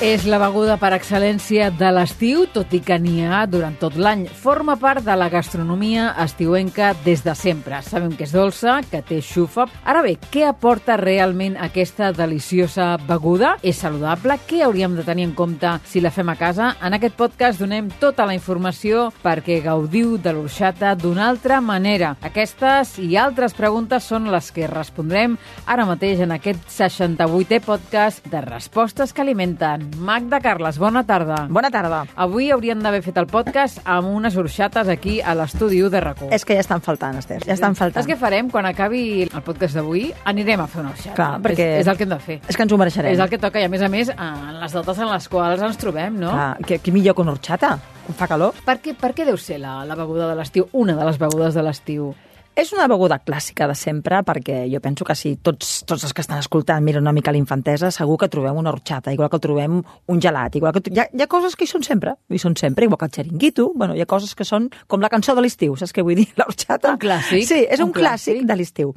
És la beguda per excel·lència de l'estiu, tot i que n'hi ha durant tot l'any. Forma part de la gastronomia estiuenca des de sempre. Sabem que és dolça, que té xufa. Ara bé, què aporta realment aquesta deliciosa beguda? És saludable? Què hauríem de tenir en compte si la fem a casa? En aquest podcast donem tota la informació perquè gaudiu de l'orxata d'una altra manera. Aquestes i altres preguntes són les que respondrem ara mateix en aquest 68è podcast de Respostes que alimenten. Magda Carles, bona tarda. Bona tarda. Avui hauríem d'haver fet el podcast amb unes orxates aquí a l'estudi de rac És que ja estan faltant, Esther, ja estan faltant. Saps què farem? Quan acabi el podcast d'avui, anirem a fer una orxata. Clar, perquè... És, és el que hem de fer. És que ens ho mereixerem. És el que toca, i a més a més, en les dates en les quals ens trobem, no? Clar, que, que millor que una orxata, fa calor. Per què, per què deu ser la, la beguda de l'estiu, una de les begudes de l'estiu? És una beguda clàssica de sempre, perquè jo penso que si tots, tots els que estan escoltant miren una mica l'infantesa, segur que trobem una horxata, igual que trobem un gelat, igual que... Hi ha, hi ha coses que hi són sempre, hi són sempre, igual que el xeringuito, bueno, hi ha coses que són com la cançó de l'estiu, saps què vull dir? L'horxata. Un clàssic. Sí, és un, un clàssic, clàssic de l'estiu.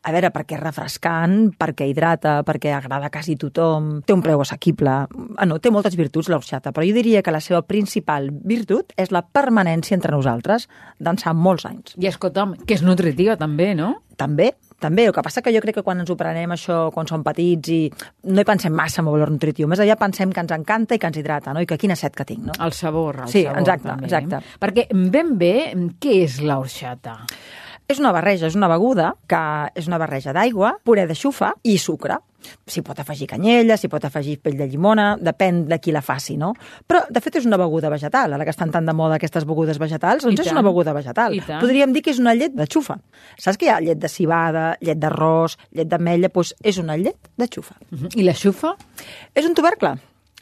A veure, perquè és refrescant, perquè hidrata, perquè agrada a quasi tothom, té un preu assequible, ah, no, té moltes virtuts l'orxata, però jo diria que la seva principal virtut és la permanència entre nosaltres d'ençà molts anys. I escolta'm, que és nutritiva també, no? També, també, el que passa que jo crec que quan ens ho prenem això, quan som petits i no hi pensem massa en el valor nutritiu, més allà pensem que ens encanta i que ens hidrata, no? I que quina set que tinc, no? El sabor, el sí, sabor exacte, també. exacte. Perquè ben bé, què és l'orxata? És una barreja, és una beguda que és una barreja d'aigua, puré de xufa i sucre. S'hi pot afegir canyella, s'hi pot afegir pell de llimona, depèn de qui la faci, no? Però, de fet, és una beguda vegetal. Ara que estan tan de moda aquestes begudes vegetals, doncs és una beguda vegetal. Podríem dir que és una llet de xufa. Saps que hi ha llet de cibada, llet d'arròs, llet d'ametlla? Doncs és una llet de xufa. I la xufa? És un tubercle.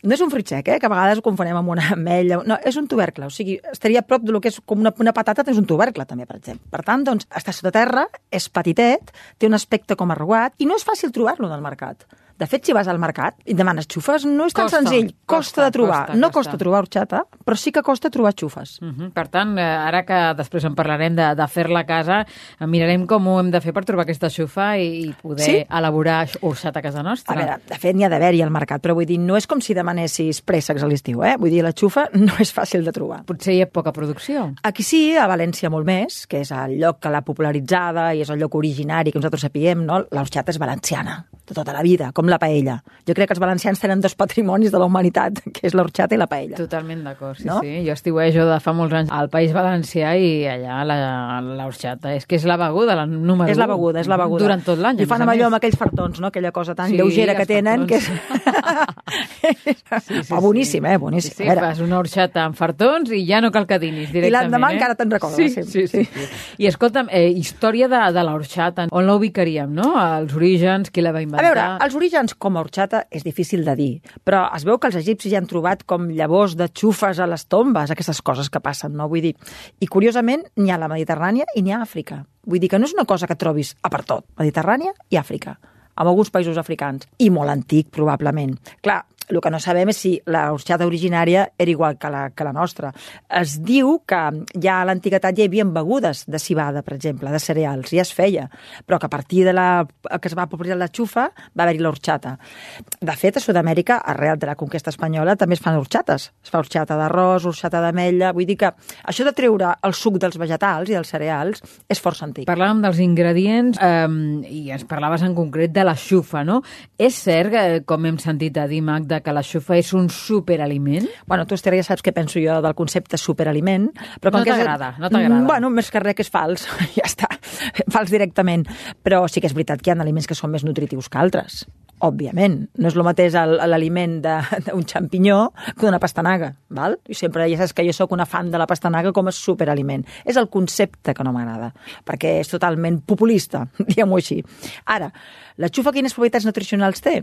No és un fruit sec, eh? que a vegades ho confonem amb una ametlla. No, és un tubercle, o sigui, estaria prop de lo que és com una, una patata, és un tubercle també, per exemple. Per tant, doncs, està sota terra, és petitet, té un aspecte com arrugat i no és fàcil trobar-lo en el mercat. De fet, si vas al mercat i demanes xufes, no és tan Costa, senzill. Costa, costa, de trobar. costa, no costa. costa trobar horxata, però sí que costa trobar xufes. Uh -huh. Per tant, eh, ara que després en parlarem de, de fer-la a casa, eh, mirarem com ho hem de fer per trobar aquesta xufa i, i poder Sí. elaborar orxata a casa nostra. A veure, de fet, n'hi ha d'haver-hi al mercat, però vull dir, no és com si demanessis préssecs a l'estiu, eh? Vull dir, la xufa no és fàcil de trobar. Potser hi ha poca producció. Aquí sí, a València molt més, que és el lloc que l'ha popularitzada i és el lloc originari que nosaltres sapiguem, no? L'orxata és valenciana, de tota la vida, com la paella. Jo crec que els valencians tenen dos patrimonis de la humanitat, que és l'orxata i la paella. Totalment d'acord, sí, No? sí. Jo estiuejo de fa molts anys al País Valencià i allà la- l'orxata. És que és la beguda, la número És la beguda, és la beguda. Durant tot l'any. I a fan amb a allò, amb aquells fartons, no? Aquella cosa tan Sí, lleugera que tenen, que és... Sí, sí, oh, boníssim, eh? Boníssim. Sí, sí, A fas una horxata amb fartons i ja no cal que dinis directament. I l'endemà eh? encara te'n recordes, Sí, sí, sí, sí. sí. sí. I escolta'm, eh, història de, de l'horxata, on la ubicaríem, no? Els orígens, qui la va A inventar? veure, els orígens com a horxata és difícil de dir, però es veu que els egipcis ja han trobat com llavors de xufes a les tombes, aquestes coses que passen, no? Vull dir, i curiosament n'hi ha a la Mediterrània i n'hi ha a Àfrica. Vull dir que no és una cosa que trobis a per tot, Mediterrània i Àfrica, amb alguns països africans, i molt antic, probablement. Clar, el que no sabem és si la horxata originària era igual que la, que la nostra. Es diu que ja a l'antiguitat hi havia begudes de cibada, per exemple, de cereals, ja es feia, però que a partir de la que es va popularitzar la xufa va haver-hi l'horxata. De fet, a Sud-amèrica, arrel de la conquesta espanyola, també es fan horxates. Es fa horxata d'arròs, horxata d'ametlla... Vull dir que això de treure el suc dels vegetals i dels cereals és força antic. Parlàvem dels ingredients eh, i ens parlaves en concret de la xufa, no? És cert, que, com hem sentit a dir, Magda, que la xufa és un superaliment? Bueno, tu, Esther, ja saps què penso jo del concepte superaliment. Però com No t'agrada, no t'agrada. Mm, Bueno, més que res que és fals, ja està, fals directament. Però sí que és veritat que hi ha aliments que són més nutritius que altres. Òbviament, no és el mateix l'aliment d'un xampinyó que d'una pastanaga, val? I sempre ja saps que jo sóc una fan de la pastanaga com a superaliment. És el concepte que no m'agrada, perquè és totalment populista, diguem-ho així. Ara, la xufa quines propietats nutricionals té?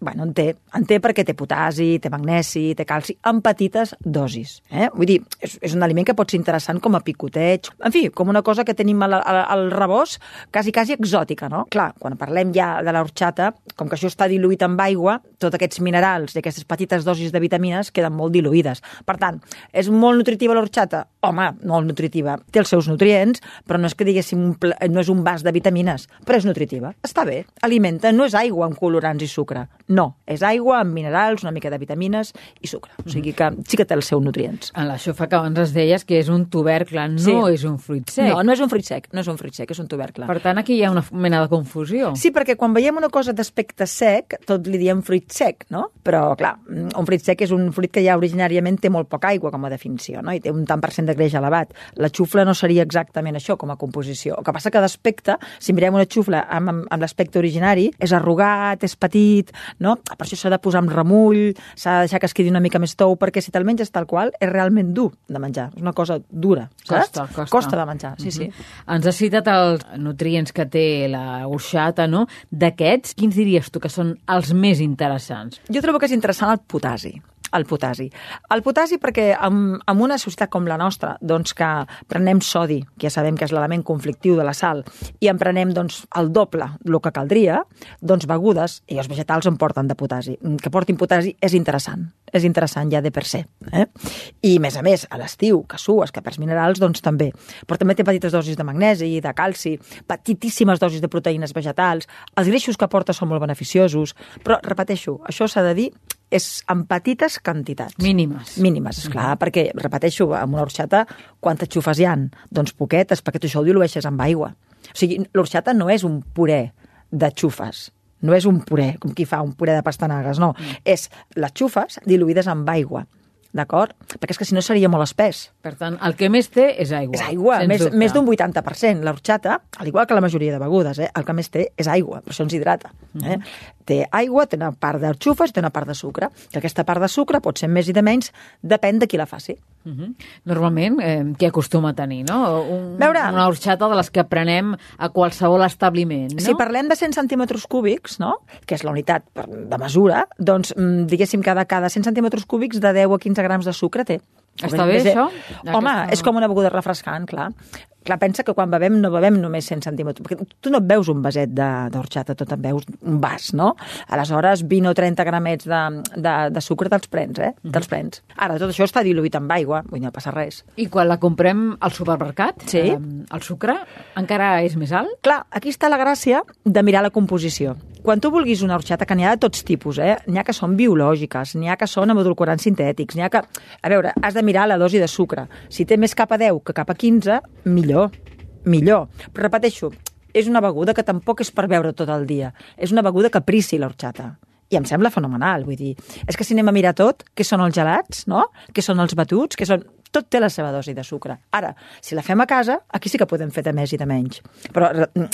Bueno, en té, en té perquè té potasi, té magnesi, té calci, en petites dosis. Eh? Vull dir, és, és un aliment que pot ser interessant com a picoteig, en fi, com una cosa que tenim al, al, al rebost quasi, quasi exòtica, no? Clar, quan parlem ja de l'orxata, com que això està diluït amb aigua, tots aquests minerals i aquestes petites dosis de vitamines queden molt diluïdes. Per tant, és molt nutritiva l'orxata? Home, molt nutritiva. Té els seus nutrients, però no és que diguéssim, un pla- no és un vas de vitamines, però és nutritiva. Està bé, alimenta, no és aigua amb colorants i sucre. No, és aigua amb minerals, una mica de vitamines i sucre. O sigui que sí que té els seus nutrients. En la xufa que abans es deies que és un tubercle, no Sí. és un fruit sec. No, no és un fruit sec, no és un fruit sec, és un tubercle. Per tant, aquí hi ha una mena de confusió. Sí, perquè quan veiem una cosa d'aspecte sec, tot li diem fruit sec, no? Però, clar, un fruit sec és un fruit que ja originàriament té molt poca aigua com a definició, no? I té un tant per cent de greix elevat. La xufla no seria exactament això com a composició. El que passa que d'aspecte, si mirem una xufla amb, amb, amb l'aspecte originari, és arrugat, és petit, no? Per això s'ha de posar amb remull, s'ha de deixar que es quedi una mica més tou, perquè si te'l menges tal qual, és realment dur de menjar. És una cosa dura, saps? Costa, costa. Costa de menjar, sí, sí. Ens has citat els nutrients que té la orxata, no? D'aquests, quins diries tu que són els més interessants? Jo trobo que és interessant el potasi el potasi. El potasi perquè en, en una societat com la nostra, doncs que prenem sodi, que ja sabem que és l'element conflictiu de la sal, i en prenem doncs, el doble del que caldria, doncs begudes, i els vegetals en porten de potasi. Que portin potasi és interessant, és interessant ja de per se. Eh? I a més a més, a l'estiu, que sues, que perds minerals, doncs també. Però també té petites dosis de magnesi, de calci, petitíssimes dosis de proteïnes vegetals, els greixos que porta són molt beneficiosos, però repeteixo, això s'ha de dir és en petites quantitats. Mínimes. Mínimes, esclar, perquè, repeteixo, amb una orxata, quantes xufes hi han? Doncs poquetes, perquè tu això ho dilueixes amb aigua. O sigui, l'orxata no és un puré de xufes, no és un puré, com qui fa un puré de pastanagues, no. Mm. És les xufes diluïdes amb aigua, d'acord? Perquè és que si no seria molt espès. Per tant, el que més té és aigua. És aigua, més, dubte. més d'un 80%. L'orxata, al igual que la majoria de begudes, eh, el que més té és aigua, per això ens hidrata. Eh? Té aigua, té una part de xufes i té una part de sucre. Que aquesta part de sucre pot ser més i de menys, depèn de qui la faci. Uh -huh. Normalment, eh, què acostuma a tenir, no? Un, Veure. Una orxata de les que prenem a qualsevol establiment, no? Si parlem de 100 centímetres cúbics, no? que és la unitat de mesura, doncs, mm, diguéssim, cada, cada 100 centímetres cúbics de 10 a 15 grams de sucre té. Està bé, de- això? Home, Aquesta- és com una beguda refrescant, clar. Clar, pensa que quan bevem no bevem només 100 centímetres, perquè tu no et veus un vaset d'orxata, tu te'n veus un vas, no? Aleshores, 20 o 30 gramets de, de, de sucre te'ls prens, eh? Te'ls prens. Ara, tot això està diluït amb aigua, vull dir, no passa res. I quan la comprem al supermercat, Sí. eh, el sucre encara és més alt? Clar, aquí està la gràcia de mirar la composició. Quan tu vulguis una orxata, que n'hi ha de tots tipus, eh? N'hi ha que són biològiques, n'hi ha que són amb edulcorants sintètics, n'hi ha que... A veure, has de mirar la dosi de sucre. Si té més cap a 10 que cap a 15, millor, millor. Però repeteixo, és una beguda que tampoc és per beure tot el dia. És una beguda caprici, l'orxata. I em sembla fenomenal, vull dir, és que si anem a mirar tot, què són els gelats, no? Què són els batuts, què són... Tot té la seva dosi de sucre. Ara, si la fem a casa, aquí sí que podem fer de més i de menys. Però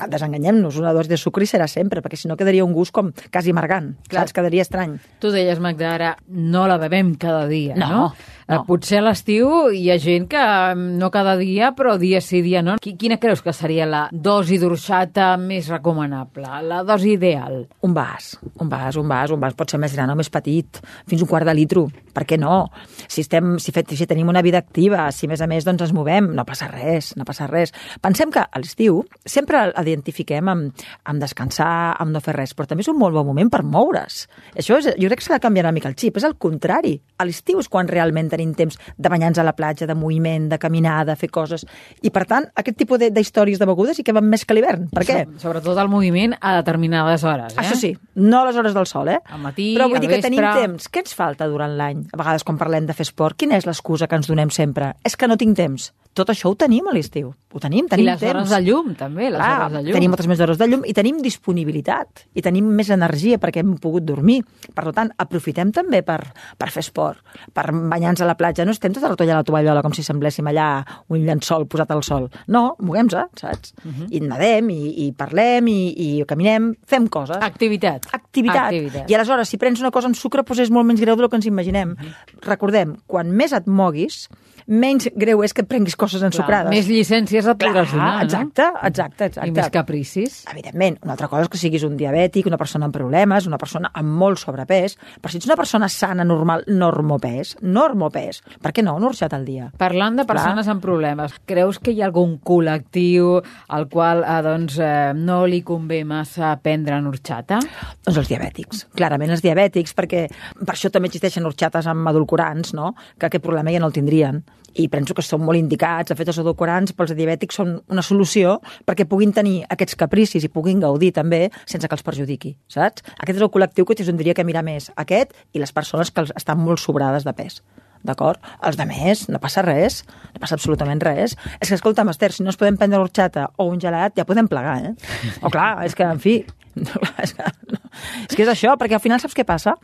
desenganyem-nos, una dosi de sucre hi serà sempre, perquè si no quedaria un gust com quasi amargant, Clar. saps? Quedaria estrany. Tu deies, Magda, ara no la bevem cada dia, No, no? Eh, no. Potser a l'estiu hi ha gent que mm, no cada dia, però dia sí, dia no. Qui- Quina creus que seria la dosi d'orxata més recomanable, la dosi ideal? Un vas, un vas, un vas, un vas pot ser més gran o més petit, fins un quart de litro, per què no? Si, estem, si, fet, si tenim una vida activa, si a més a més doncs ens movem, no passa res, no passa res. Pensem que a l'estiu sempre l'identifiquem amb, amb descansar, amb no fer res, però també és un molt bon moment per moure's. Això és, jo crec que s'ha de canviar una mica el xip, és el contrari. A l'estiu és quan realment tenim temps de banyar-nos a la platja, de moviment, de caminar, de fer coses. I per tant, aquest tipus de- d'històries de begudes sí que van més que l'hivern. Per què? So- Sobretot el moviment a determinades hores, eh? Això sí, no a les hores del sol, eh? Al matí, Però vull dir que tenim vespre. temps. Què ens falta durant l'any? A vegades quan parlem de fer esport, quina és l'excusa que ens donem sempre? És que no tinc temps. Tot això ho tenim a l'estiu. Ho tenim, I tenim les temps. hores de llum, també, les Clar, hores de llum. tenim moltes més hores de llum i tenim disponibilitat i tenim més energia perquè hem pogut dormir. Per tant, aprofitem també per, per fer esport, per banyar-nos a la platja. No estem toalla a la tovallola com si sembléssim allà un llençol posat al sol. No, moguem-se, saps? Mhm. Uh -huh. I nadem, i, i parlem, i, i caminem, fem coses. Activitat. Activitat. Activitat. I aleshores, si prens una cosa amb sucre, doncs és molt menys greu del que ens imaginem. Recordem, quan més et moguis, menys greu és que et prenguis coses ensucrades. Més llicències et podràs Clar, donar, exacte, exacte, exacte. no? I més capricis. Evidentment, una altra cosa és que siguis un diabètic, una persona amb problemes, una persona amb molt sobrepès, però si ets una persona sana, normal, normopès, normopès, per què no una orxata al dia? Parlant de persones amb problemes, creus que hi ha algun col·lectiu al qual eh, doncs, eh, no li convé massa prendre en orxata? Doncs els diabètics, clarament els diabètics, perquè per això també existeixen orxates amb edulcorants, no? que aquest problema ja no el tindrien. I penso que són molt indicats. De fet, els edulcorants pels diabètics són una solució perquè puguin tenir aquests capricis i puguin gaudir també sense que els perjudiqui, saps? Aquest és el col·lectiu que tindria que mirar més, aquest i les persones que estan molt sobrades de pes. D'acord? Els de més, no passa res, no passa absolutament res. És que, escolta'm, Esther, si no ens podem prendre l'orxata o un gelat, ja podem plegar, eh? O clar, és que, en fi, no, és, que, no. És que és això, perquè al final saps què passa?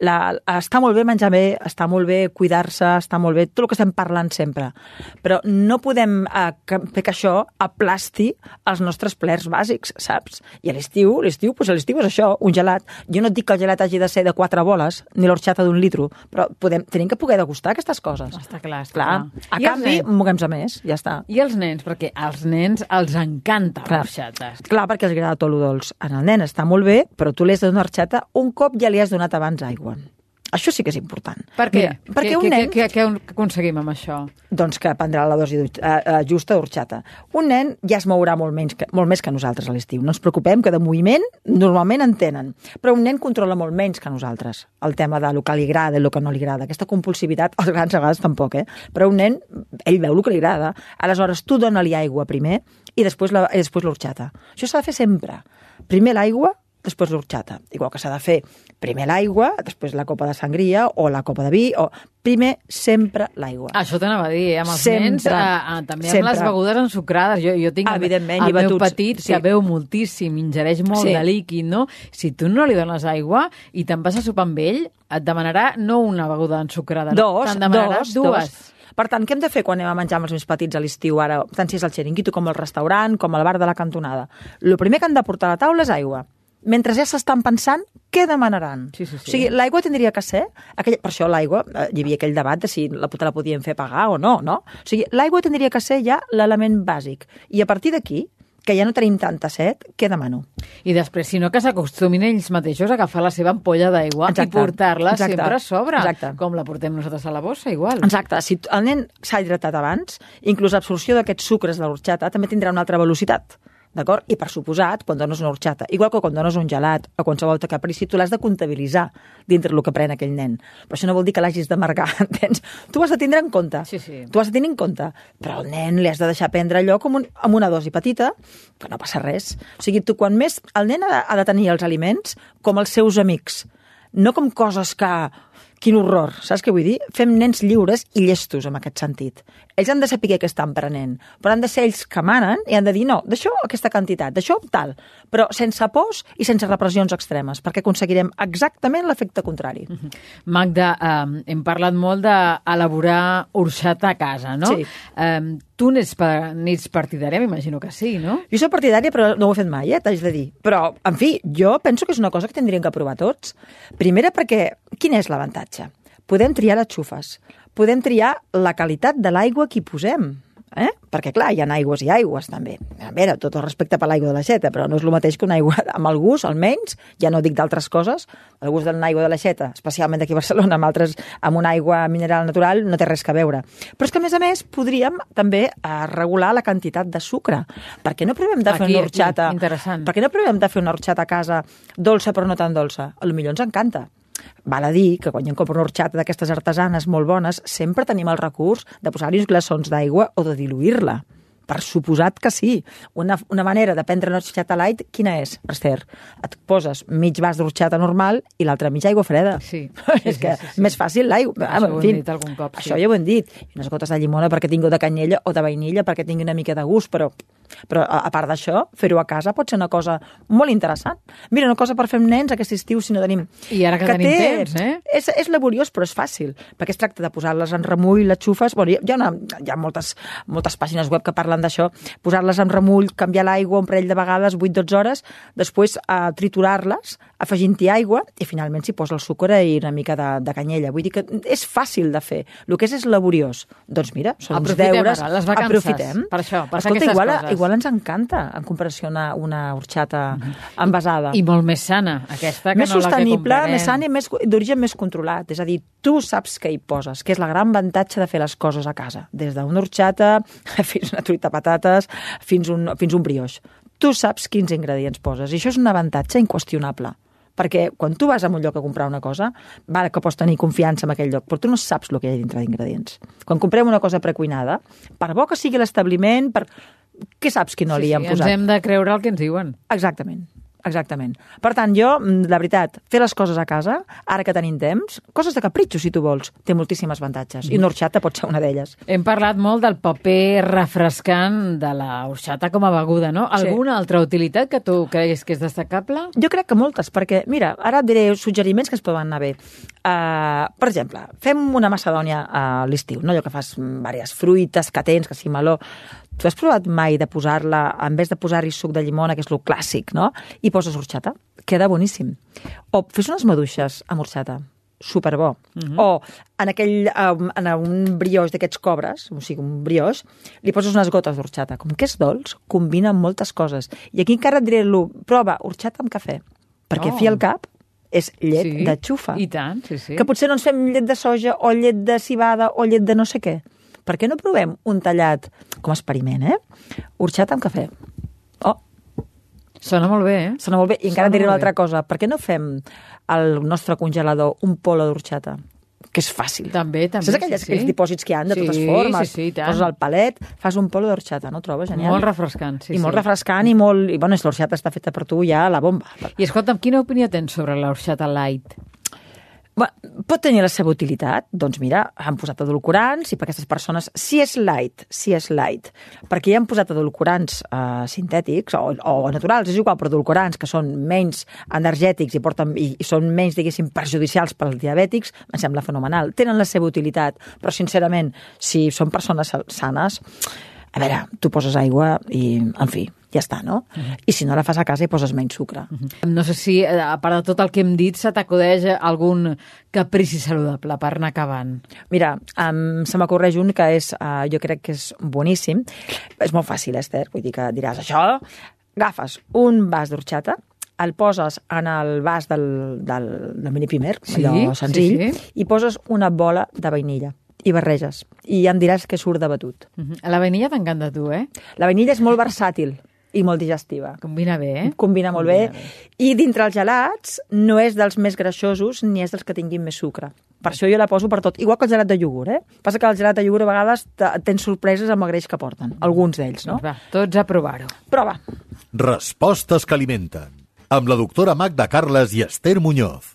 La, està molt bé menjar bé, està molt bé cuidar-se, està molt bé tot el que estem parlant sempre, però no podem eh, fer que això aplasti els nostres plers bàsics, saps? I a l'estiu, l'estiu, doncs a l'estiu és això, un gelat. Jo no et dic que el gelat hagi de ser de quatre boles, ni l'orxata d'un litro, però podem, tenim que poder degustar aquestes coses. Està clar, està Clar, clar. a I canvi, moguem-se més, ja està. I els nens, perquè als nens els encanta l'orxata. Clar, perquè els agrada tot lo dolç. En el nen està molt bé, però tu li has de donar orxata un cop ja li has donat abans aigua. Això sí que és important. Per què? Mira, perquè què, un nen... què, què, què aconseguim amb això? doncs que prendrà la dosi eh, justa d'orxata. Un nen ja es mourà molt, menys que, molt més que nosaltres a l'estiu. No ens preocupem, que de moviment normalment en tenen. Però un nen controla molt menys que nosaltres. El tema de lo que li agrada i el que no li agrada. Aquesta compulsivitat, als grans a vegades tampoc, eh? Però un nen, ell veu el que li agrada. Aleshores, tu dona-li aigua primer i després la, i després l'orxata. Això s'ha de fer sempre. Primer l'aigua, després l'orxata. Igual que s'ha de fer primer l'aigua, després la copa de sangria o la copa de vi, o primer sempre l'aigua. Això t'anava a dir, eh? amb els Sempre. nens, eh, eh, també amb Sempre. les begudes ensucrades. Jo, jo tinc el- Evidentment, el i meu batuts, petit sí. que beu moltíssim, ingereix molt Sí. de líquid, no? Si tu no li dones aigua i te'n vas a sopar amb ell, et demanarà no una beguda ensucrada? Dos, te'n demanarà dos, dues. dos. Per tant, què hem de fer quan anem a menjar amb els més petits a l'estiu, ara, tant si és al xeringuito com al restaurant, com al bar de la cantonada? El primer que han de portar a la taula és aigua. Mentre ja s'estan pensant què demanaran. Sí, sí, sí. O sigui, l'aigua tindria que ser... Aquella, per això l'aigua, eh, hi havia aquell debat de si la puta la podien fer pagar o no, no? O sigui, l'aigua tindria que ser ja l'element bàsic. I a partir d'aquí, que ja no tenim tanta set, què demano? I després, si no, que s'acostumin ells mateixos a agafar la seva ampolla d'aigua i portar-la sempre a sobre, Exacte. com la portem nosaltres a la bossa, igual. Exacte, si el nen s'ha hidratat abans, inclús l'absorció d'aquests sucres de l'orxata també tindrà una altra velocitat. D'acord? I per suposat, quan dones una orxata, igual que quan dones un gelat o qualsevol altre caprici, tu l'has de comptabilitzar dintre el que pren aquell nen. Però això no vol dir que l'hagis d'amargar, entens? Tu ho has de tindre en compte. Sí, sí. Tu has de tenir en compte. Però al nen li has de deixar prendre allò com un, amb una dosi petita, que no passa res. O sigui, tu quan més... El nen ha de, ha de tenir els aliments com els seus amics, no com coses que... Quin horror, saps què vull dir? Fem nens lliures i llestos en aquest sentit. Ells han de saber què estan prenent, però han de ser ells que manen i han de dir no, d'això aquesta quantitat, d'això tal, però sense pors i sense repressions extremes, perquè aconseguirem exactament l'efecte contrari. Magda, eh, hem parlat molt d'elaborar orxata a casa, no? Sí. Eh, tu n'ets pa- partidària, m'imagino que sí, no? Jo soc partidària, però no ho he fet mai, eh, t'haig de dir. Però, en fi, jo penso que és una cosa que tindríem que provar tots. Primera perquè, quin és l'avantatge? Podem triar les xufes, podem triar la qualitat de l'aigua que hi posem, eh? Perquè, clar, hi ha aigües i aigües, també. A veure, tot el respecte per l'aigua de l'aixeta, però no és el mateix que una aigua amb el gust, almenys, ja no dic d'altres coses, el gust de l'aigua de l'aixeta, especialment d'aquí a Barcelona, amb altres, amb una aigua mineral natural, no té res que veure. Però és que, a més a més, podríem també eh, regular la quantitat de sucre. Per què no provem de fer Aquí, una aquí, orxata... interessant. Per què no provem de fer una orxata a casa dolça però no tan dolça? A lo millor ens encanta. Val a dir que quan em compro una orxata d'aquestes artesanes molt bones, sempre tenim el recurs de posar-hi uns glaçons d'aigua o de diluir-la. Per suposat que sí. Una, una manera de prendre una orxata light, quina és, Esther? Et poses mig vas d'orxata normal i l'altre mig aigua freda. Sí. és Sí, que sí, sí, sí. més fàcil l'aigua. Això en ho hem dit algun cop, sí. Això ja ho hem dit. I unes gotes de llimona perquè tingui de canyella o de vainilla perquè tingui una mica de gust, però però a, a part d'això, fer-ho a casa pot ser una cosa molt interessant. Mira, una cosa per fer amb nens aquest estiu si no tenim... I ara que tenim temps, eh? És, és laboriós, però és fàcil, perquè es tracta de posar-les en remull, les xufes... Bueno, hi ha, una, hi ha moltes, moltes pàgines web que parlen d'això, posar-les en remull, canviar l'aigua un parell de vegades, 8-12 hores, després eh, triturar-les, afegint-hi aigua i finalment s'hi posa el sucre i una mica de, de canyella. Vull dir que és fàcil de fer. El que és és laboriós. Doncs mira, són uns Aprofitem deures. ara, les vacances, aprofitem. per això, per Escolta, igual, coses. igual ens encanta en comparació a una, una horxata envasada. I molt més sana, aquesta, que més no la que sostenible, comprarem. més sana i més d'origen més controlat. És a dir, tu saps què hi poses, que és la gran avantatge de fer les coses a casa. Des d'una horxata fins una truita de patates, fins un, fins un brioix. Tu saps quins ingredients poses. I això és un avantatge inqüestionable perquè quan tu vas a un lloc a comprar una cosa, vale que pots tenir confiança en aquell lloc, però tu no saps el que hi ha dintre d'ingredients. Quan comprem una cosa precuinada, per bo que sigui l'establiment, per... què saps quin oli sí, hi han sí, posat? Ens hem de creure el que ens diuen. Exactament. Exactament. Per tant, jo, mm, la veritat, fer les coses a casa, ara que tenim temps, coses de capritxo, si tu vols, té moltíssimes avantatges. I una horxata pot ser una d'elles. Hem parlat molt del paper refrescant de la horxata com a beguda, no? Sí. Alguna altra utilitat que tu creguis que és destacable? Jo crec que moltes, perquè, mira, ara et diré suggeriments que es poden anar bé. Uh, per exemple, fem una macedònia a l'estiu, no? allò que fas mm, diverses fruites que tens, que si meló... Tu has provat mai de posar-la, en vez de posar-hi suc de llimona, que és el clàssic, no? I poses horxata? Queda boníssim. O fes unes maduixes amb horxata superbo. Uh -huh. O en, aquell, um, en un brioix d'aquests cobres, o sigui, un brioix, li poses unes gotes d'orxata. Com que és dolç, combina amb moltes coses. I aquí encara et diré lo prova orxata amb cafè, perquè oh. fi al cap és llet Sí, de xufa. I tant, sí, sí. Que potser no ens fem llet de soja o llet de cibada o llet de no sé què. Per què no provem un tallat, com a experiment, eh? Orxata amb cafè. Oh, Sona molt bé, eh? Sona molt bé. I encara Sona diré molt una altra bé. cosa. Per què no fem al nostre congelador un polo d'orxata? Que és fàcil. També, també, Saps aquells, sí, sí. aquells dipòsits que hi ha de Sí, totes formes? sí, sí, tant. Poses el palet, fas un polo d'orxata, no trobes genial? Molt refrescant, sí, I molt sí. refrescant i molt... I, bueno, l'orxata està feta per tu ja la bomba. I escolta'm, quina opinió tens sobre l'orxata light? Pot tenir la seva utilitat. Doncs mira, han posat edulcorants i per aquestes persones, si és light, si és light, perquè hi han posat edulcorants eh, sintètics o, o naturals, és igual, però edulcorants que són menys energètics i, porten, i, i són menys, diguéssim, perjudicials pels diabètics, em sembla fenomenal. Tenen la seva utilitat, però sincerament, si són persones sa- sanes, a veure, tu poses aigua i, en fi, ja està, no? I si no la fas a casa hi poses menys sucre. No sé si, eh, a part de tot el que hem dit, se t'acudeix algun caprici saludable per anar acabant. Mira, um, se m'acorreix un que és, uh, jo crec que és boníssim. És molt fàcil, Esther, vull dir que diràs això. Agafes un vas d'orxata, el poses en el vas del, del, del mini primer, Sí, allò sí, senzill, sí. i poses una bola de vainilla i barreges. I ja em diràs que surt de batut. Mhm. La vainilla t'encanta tu, eh? La vainilla és molt versàtil i molt digestiva. Combina bé, eh? Combina molt bé. I dintre els gelats no és dels més greixosos ni és dels que tinguin més sucre. Per això jo la poso per tot. Igual que el gelat de iogurt, eh? Passa que el gelat de iogurt a vegades te- tens sorpreses amb el greix que porten. Alguns d'ells, no? Doncs va, tots a provar-ho. Prova. Respostes que alimenten. Amb la doctora Magda Carles i Esther Muñoz.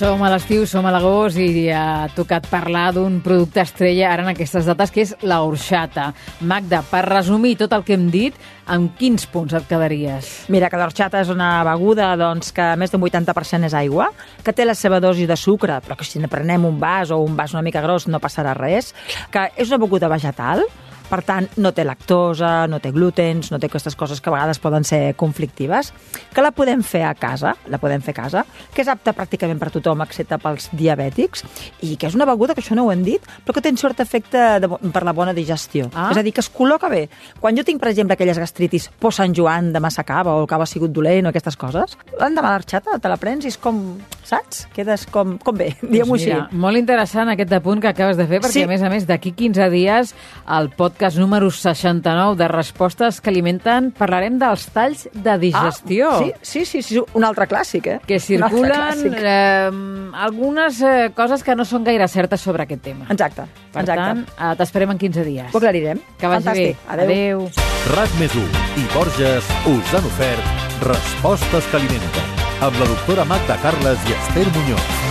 Som a l'estiu, som a l'agost i ha tocat parlar d'un producte estrella ara en aquestes dates, que és la horxata. Magda, per resumir tot el que hem dit, amb quins punts et quedaries? Mira, que l'orxata és una beguda doncs, que més d'un 80% és aigua, que té la seva dosi de sucre, però que si ne prenem un vas o un vas una mica gros no passarà res, que és una beguda vegetal, per tant, no té lactosa, no té glútens, no té aquestes coses que a vegades poden ser conflictives, que la podem fer a casa, la podem fer a casa, que és apta pràcticament per tothom, excepte pels diabètics, i que és una beguda, que això no ho hem dit, però que té un cert efecte de, per la bona digestió. Ah. És a dir, que es col·loca bé. Quan jo tinc, per exemple, aquelles gastritis por Sant Joan de massa cava o el cava ha sigut dolent o aquestes coses, l'endemà l'arxata te la prens i és com, saps? Quedes com, com bé, diguem-ho Doncs així. mira, molt interessant aquest apunt que acabes de fer, perquè Sí. a més a més d'aquí 15 dies al podcast número 69 de Respostes que alimenten parlarem dels talls de digestió. Ah, sí, sí, sí, sí, un altre clàssic, eh? que circulen eh, algunes eh, coses que no són gaire certes sobre aquest tema. Exacte, Per exacte. tant, eh, t'esperem en 15 dies. Ho aclarirem. Que vagi Fantàstic. bé. Adéu. Adéu. RAC més i Borges us han ofert Respostes que alimenten amb la doctora Magda Carles i Esther Muñoz.